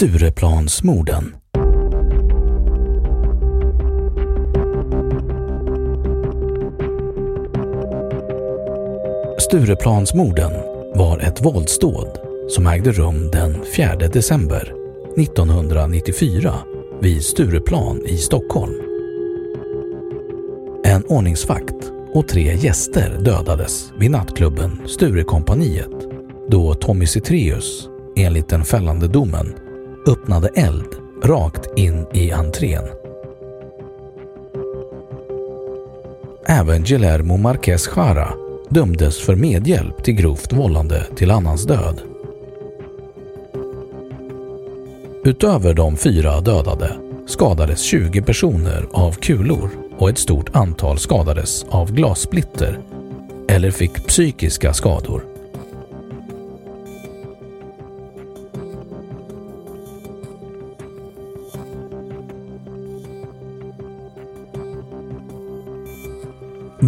Stureplansmorden. Stureplansmorden var ett våldsdåd som ägde rum den 4 december 1994 vid Stureplan i Stockholm. En ordningsvakt och tre gäster dödades vid nattklubben Sturekompaniet då Tommy Citreus, enligt den fällande domen, öppnade eld rakt in i entrén. Även Guillermo Marquez Jara dömdes för medhjälp till grovt vållande till annans död. Utöver de fyra dödade skadades 20 personer av kulor och ett stort antal skadades av glassplitter eller fick psykiska skador.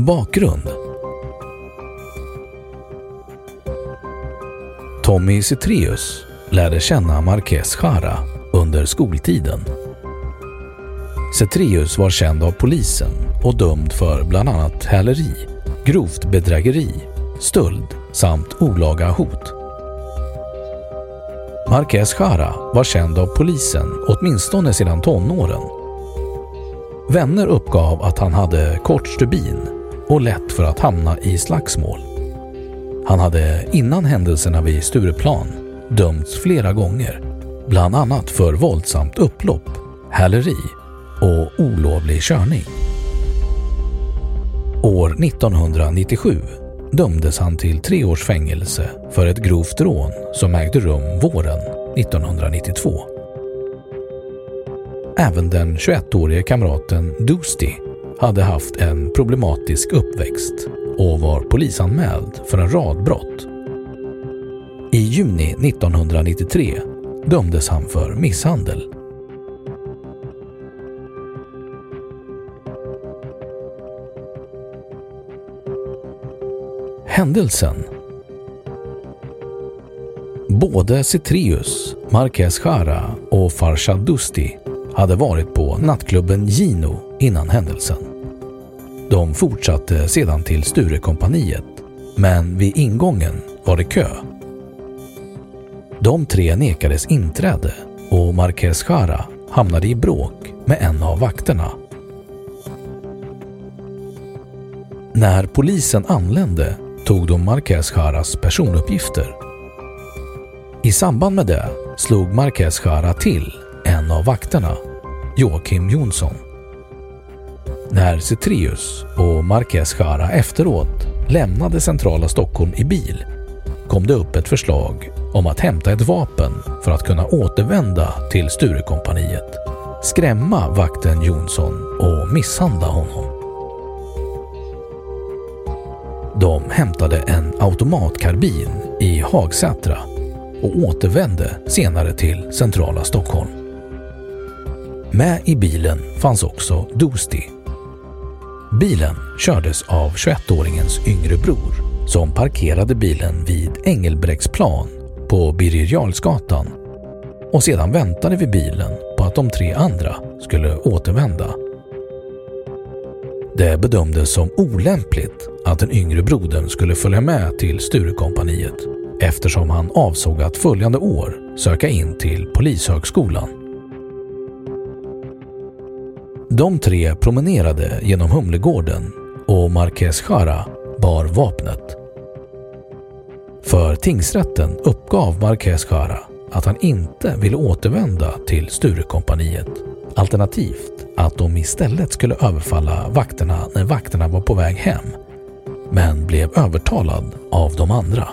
Bakgrund Tommy Citreus lärde känna Marquez Jara under skoltiden. Cetreus var känd av polisen och dömd för bland annat häleri, grovt bedrägeri, stöld samt olaga hot. Marquez Jara var känd av polisen åtminstone sedan tonåren. Vänner uppgav att han hade kort stubin och lätt för att hamna i slagsmål. Han hade innan händelserna vid Stureplan dömts flera gånger, bland annat för våldsamt upplopp, häleri och olovlig körning. År 1997 dömdes han till tre års fängelse för ett grovt rån som ägde rum våren 1992. Även den 21-årige kamraten Doosty hade haft en problematisk uppväxt och var polisanmäld för en rad brott. I juni 1993 dömdes han för misshandel. Händelsen Både Citrius, Marquez Jara och Farshad Dusti hade varit på nattklubben Gino innan händelsen. De fortsatte sedan till Sturekompaniet, men vid ingången var det kö. De tre nekades inträde och Marquez Jara hamnade i bråk med en av vakterna. När polisen anlände tog de Marquez Jaras personuppgifter. I samband med det slog Marquez Jara till en av vakterna, Joakim Jonsson. När Cetreus och Marquez Jara efteråt lämnade centrala Stockholm i bil kom det upp ett förslag om att hämta ett vapen för att kunna återvända till Sturekompaniet, skrämma vakten Jonsson och misshandla honom. De hämtade en automatkarbin i Hagsätra och återvände senare till centrala Stockholm. Med i bilen fanns också Dosti. Bilen kördes av 21-åringens yngre bror som parkerade bilen vid Engelbrektsplan på Birger Jarlsgatan och sedan väntade vid bilen på att de tre andra skulle återvända. Det bedömdes som olämpligt att den yngre brodern skulle följa med till Sturekompaniet eftersom han avsåg att följande år söka in till Polishögskolan. De tre promenerade genom Humlegården och Marquez Jara bar vapnet. För tingsrätten uppgav Marquez Jara att han inte ville återvända till Sturekompaniet alternativt att de istället skulle överfalla vakterna när vakterna var på väg hem men blev övertalad av de andra.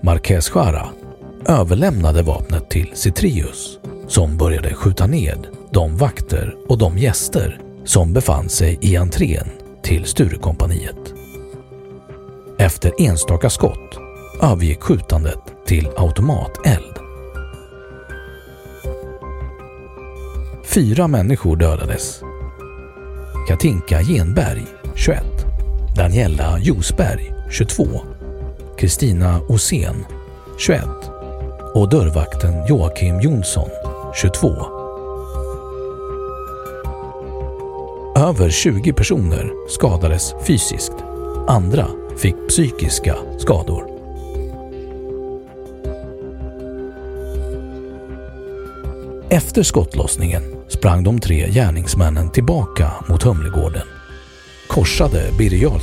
Marquez Jara överlämnade vapnet till Citrius som började skjuta ned de vakter och de gäster som befann sig i entrén till Sturekompaniet. Efter enstaka skott övergick skjutandet till automateld. Fyra människor dödades. Katinka Genberg, 21. Daniela Josberg, 22. Kristina Osén, 21 och dörrvakten Joakim Jonsson, 22. Över 20 personer skadades fysiskt. Andra fick psykiska skador. Efter skottlossningen sprang de tre gärningsmännen tillbaka mot Humlegården, korsade Birger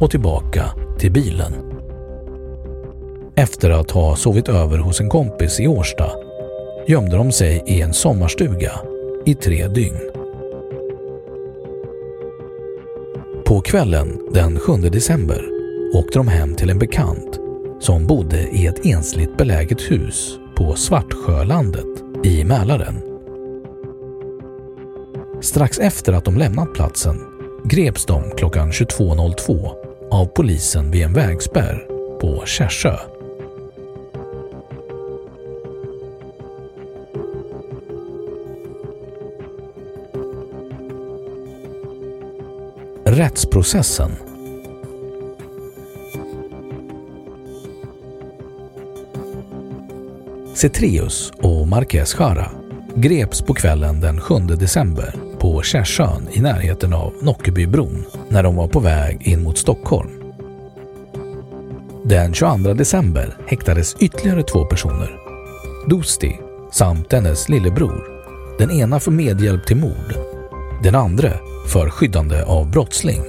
och tillbaka till bilen. Efter att ha sovit över hos en kompis i Årsta gömde de sig i en sommarstuga i tre dygn. På kvällen den 7 december åkte de hem till en bekant som bodde i ett ensligt beläget hus på Svartsjölandet i Mälaren. Strax efter att de lämnat platsen greps de klockan 22.02 av polisen vid en vägspärr på Kärsö. Rättsprocessen Cetrius och Marquez Jara greps på kvällen den 7 december på Kärsön i närheten av Nockebybron när de var på väg in mot Stockholm. Den 22 december häktades ytterligare två personer. Dosti samt hennes lillebror. Den ena för medhjälp till mord. Den andra för skyddande av brottsling.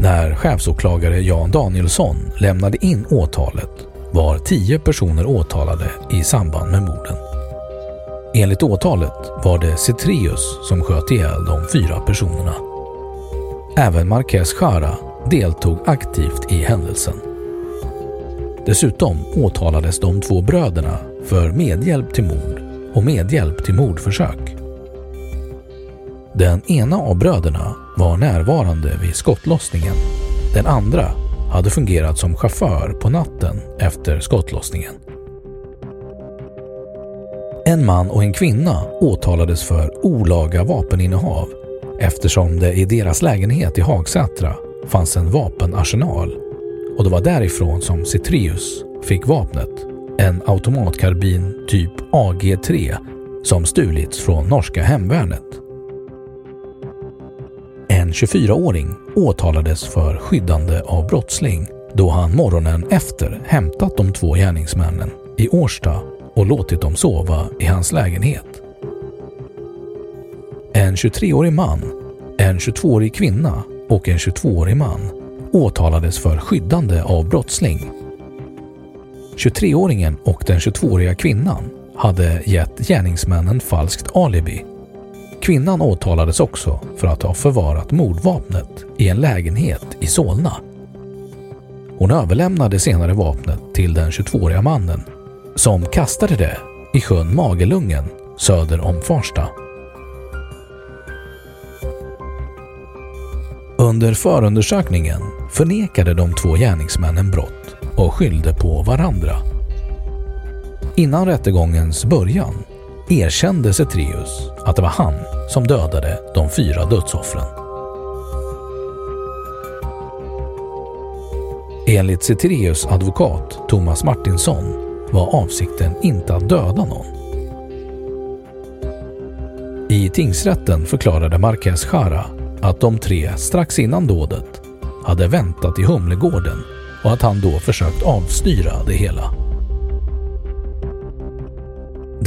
När chefsåklagare Jan Danielsson lämnade in åtalet var tio personer åtalade i samband med morden. Enligt åtalet var det Cetrius som sköt ihjäl de fyra personerna. Även Marquez Jara deltog aktivt i händelsen. Dessutom åtalades de två bröderna för medhjälp till mord och medhjälp till mordförsök. Den ena av bröderna var närvarande vid skottlossningen. Den andra hade fungerat som chaufför på natten efter skottlossningen. En man och en kvinna åtalades för olaga vapeninnehav eftersom det i deras lägenhet i Hagsätra fanns en vapenarsenal och det var därifrån som Citrius fick vapnet, en automatkarbin typ AG3 som stulits från norska hemvärnet. En 24-åring åtalades för skyddande av brottsling då han morgonen efter hämtat de två gärningsmännen i Årsta och låtit dem sova i hans lägenhet. En 23-årig man, en 22-årig kvinna och en 22-årig man åtalades för skyddande av brottsling. 23-åringen och den 22-åriga kvinnan hade gett gärningsmännen falskt alibi Kvinnan åtalades också för att ha förvarat mordvapnet i en lägenhet i Solna. Hon överlämnade senare vapnet till den 22-åriga mannen som kastade det i sjön Magelungen söder om Farsta. Under förundersökningen förnekade de två gärningsmännen brott och skyllde på varandra. Innan rättegångens början erkände Setreus att det var han som dödade de fyra dödsoffren. Enligt Setreus advokat Thomas Martinsson var avsikten inte att döda någon. I tingsrätten förklarade Marquez Jara att de tre strax innan dådet hade väntat i Humlegården och att han då försökt avstyra det hela.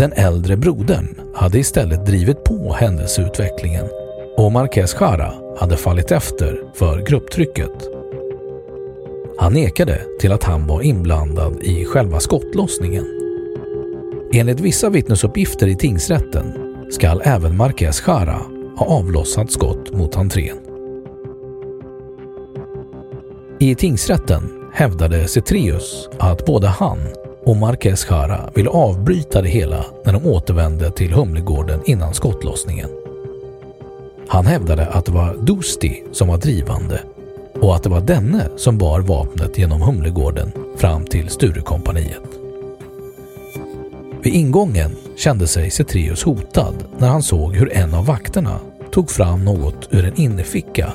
Den äldre brodern hade istället drivit på händelseutvecklingen och Marquez Jara hade fallit efter för grupptrycket. Han nekade till att han var inblandad i själva skottlossningen. Enligt vissa vittnesuppgifter i tingsrätten skall även Marquez Jara ha avlossat skott mot entrén. I tingsrätten hävdade Cetrius att både han och Marquez Jara ville avbryta det hela när de återvände till Humlegården innan skottlossningen. Han hävdade att det var Dosti som var drivande och att det var denne som bar vapnet genom Humlegården fram till Sturekompaniet. Vid ingången kände sig Cetrius hotad när han såg hur en av vakterna tog fram något ur en innerficka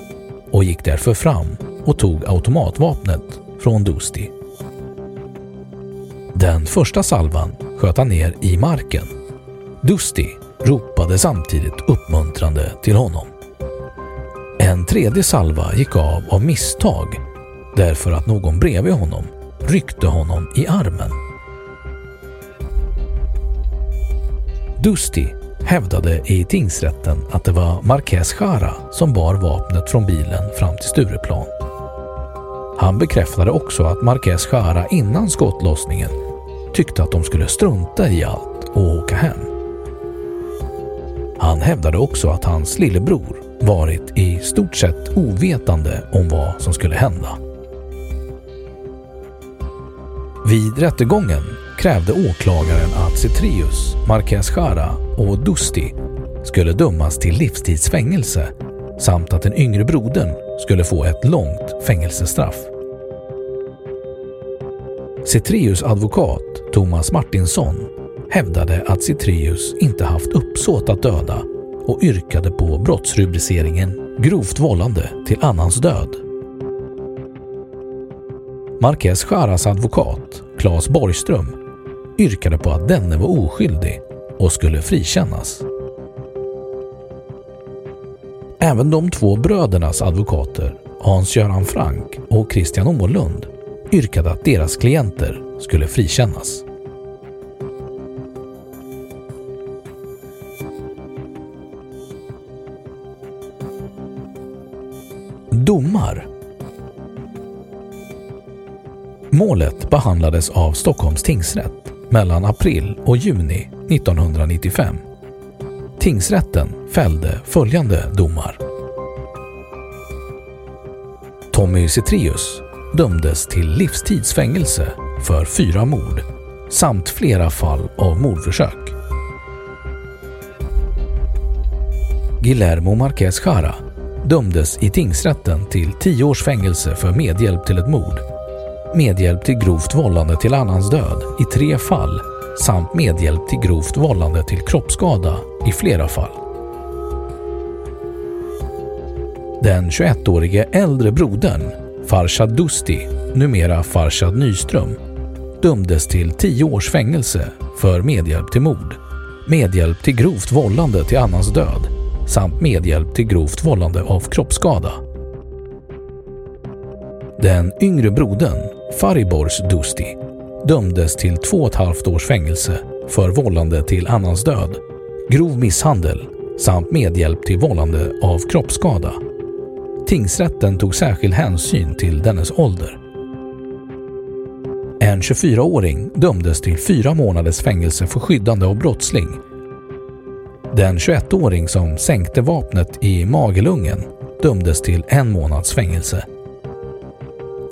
och gick därför fram och tog automatvapnet från Dosti. Den första salvan sköt han ner i marken. Dusty ropade samtidigt uppmuntrande till honom. En tredje salva gick av av misstag därför att någon bredvid honom ryckte honom i armen. Dusty hävdade i tingsrätten att det var Marquez Jara som bar vapnet från bilen fram till Stureplan. Han bekräftade också att Marquez Jara innan skottlossningen tyckte att de skulle strunta i allt och åka hem. Han hävdade också att hans lillebror varit i stort sett ovetande om vad som skulle hända. Vid rättegången krävde åklagaren att Cetrius, Marquez Jara och Dusti skulle dömas till livstidsfängelse samt att den yngre brodern skulle få ett långt fängelsestraff. Citrius advokat Thomas Martinsson hävdade att Citrius inte haft uppsåt att döda och yrkade på brottsrubriceringen grovt vållande till annans död. Marquez Jaras advokat Claes Borgström yrkade på att denne var oskyldig och skulle frikännas. Även de två brödernas advokater Hans-Göran Frank och Christian Åhlund yrkade att deras klienter skulle frikännas. Domar Målet behandlades av Stockholms tingsrätt mellan april och juni 1995. Tingsrätten fällde följande domar. Tommy Citrius dömdes till livstidsfängelse för fyra mord samt flera fall av mordförsök. Guillermo Marquez Jara dömdes i tingsrätten till tio års fängelse för medhjälp till ett mord, medhjälp till grovt vållande till annans död i tre fall samt medhjälp till grovt vållande till kroppsskada i flera fall. Den 21-årige äldre brodern Farshad Dusti, numera Farshad Nyström, dömdes till tio års fängelse för medhjälp till mord, medhjälp till grovt vållande till annans död samt medhjälp till grovt vållande av kroppsskada. Den yngre brodern, Faribors Dusti, dömdes till två och ett halvt års fängelse för vållande till annans död, grov misshandel samt medhjälp till vållande av kroppsskada. Tingsrätten tog särskild hänsyn till dennes ålder. En 24-åring dömdes till fyra månaders fängelse för skyddande av brottsling. Den 21-åring som sänkte vapnet i magelungen dömdes till en månads fängelse.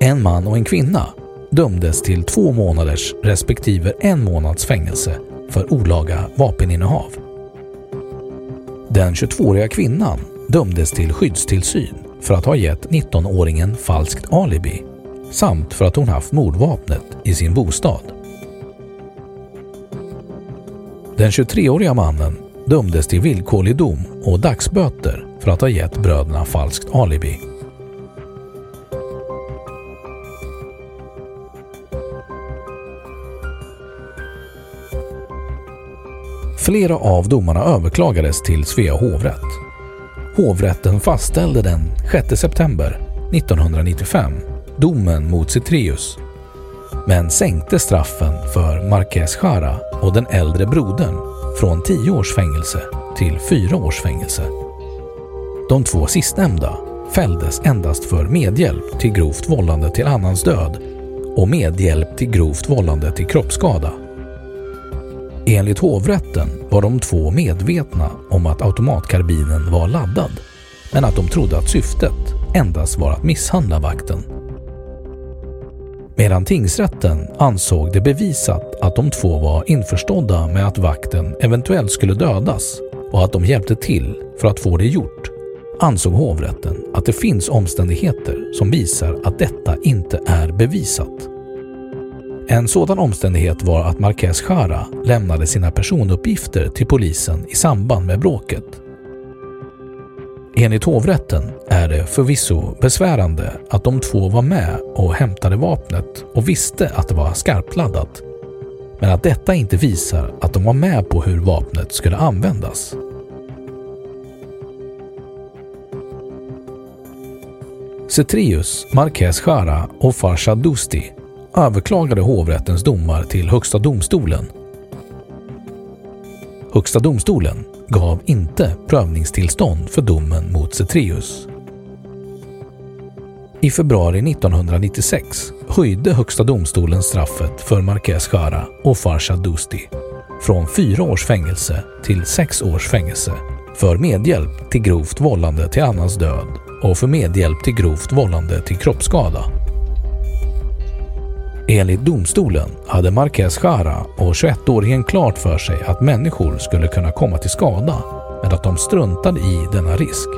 En man och en kvinna dömdes till två månaders respektive en månads fängelse för olaga vapeninnehav. Den 22-åriga kvinnan dömdes till skyddstillsyn för att ha gett 19-åringen falskt alibi samt för att hon haft mordvapnet i sin bostad. Den 23-åriga mannen dömdes till villkorlig dom och dagsböter för att ha gett bröderna falskt alibi. Flera av domarna överklagades till Svea hovrätt. Hovrätten fastställde den 6 september 1995 domen mot Citrius men sänkte straffen för Marquez Jara och den äldre brodern från 10 års fängelse till 4 års fängelse. De två sistnämnda fälldes endast för medhjälp till grovt vållande till annans död och medhjälp till grovt vållande till kroppsskada. Enligt hovrätten var de två medvetna om att automatkarbinen var laddad men att de trodde att syftet endast var att misshandla vakten. Medan tingsrätten ansåg det bevisat att de två var införstådda med att vakten eventuellt skulle dödas och att de hjälpte till för att få det gjort ansåg hovrätten att det finns omständigheter som visar att detta inte är bevisat. En sådan omständighet var att Marquez Jara lämnade sina personuppgifter till polisen i samband med bråket. Enligt hovrätten är det förvisso besvärande att de två var med och hämtade vapnet och visste att det var skarpladdat, men att detta inte visar att de var med på hur vapnet skulle användas. Cetrius, Marquez Jara och Farshad Dusti överklagade hovrättens domar till Högsta domstolen. Högsta domstolen gav inte prövningstillstånd för domen mot Cetreus. I februari 1996 höjde Högsta domstolen straffet för Marquez Jara och Farshad Dusti från fyra års fängelse till sex års fängelse för medhjälp till grovt vållande till annans död och för medhjälp till grovt vållande till kroppsskada. Enligt domstolen hade Marquez Jara och 21-åringen klart för sig att människor skulle kunna komma till skada men att de struntade i denna risk.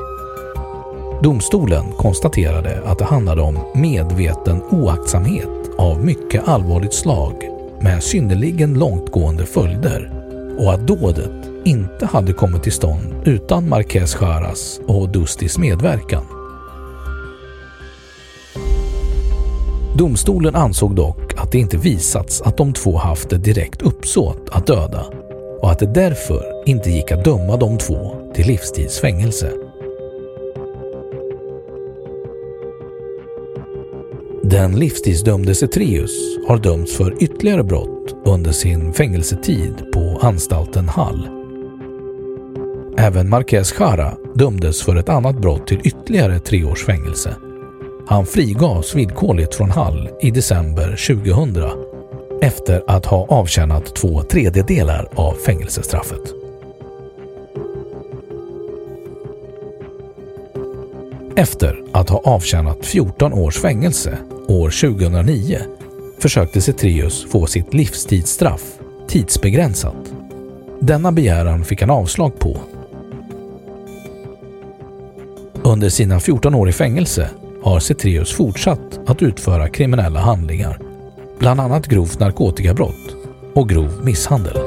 Domstolen konstaterade att det handlade om medveten oaktsamhet av mycket allvarligt slag med synnerligen långtgående följder och att dådet inte hade kommit till stånd utan Marquez Jaras och Dustis medverkan. Domstolen ansåg dock att det inte visats att de två haft ett direkt uppsåt att döda och att det därför inte gick att döma de två till livstidsfängelse. Den livstidsdömde Cetrius har dömts för ytterligare brott under sin fängelsetid på anstalten Hall. Även Marquez Jara dömdes för ett annat brott till ytterligare tre års fängelse. Han frigavs villkorligt från Hall i december 2000 efter att ha avtjänat två tredjedelar av fängelsestraffet. Efter att ha avtjänat 14 års fängelse år 2009 försökte Cetrius få sitt livstidsstraff tidsbegränsat. Denna begäran fick han avslag på. Under sina 14 år i fängelse har Cetreus fortsatt att utföra kriminella handlingar, bland annat grovt narkotikabrott och grov misshandel.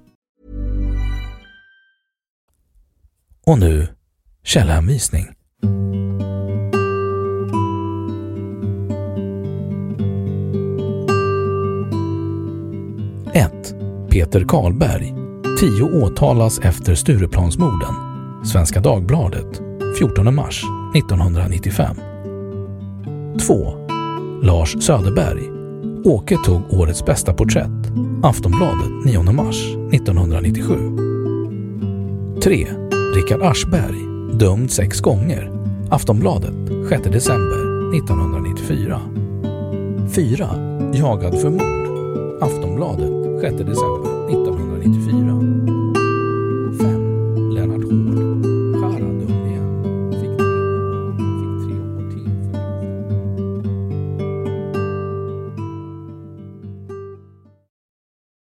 Och nu källhänvisning. Peter Karlberg. Tio åtalas efter Stureplansmorden. Svenska Dagbladet. 14 mars 1995. 2. Lars Söderberg. Åke tog årets bästa porträtt. Aftonbladet 9 mars 1997. 3. Richard Aschberg. Dömd sex gånger. Aftonbladet 6 december 1994. 4. Jagad för mord. Aftonbladet 6 december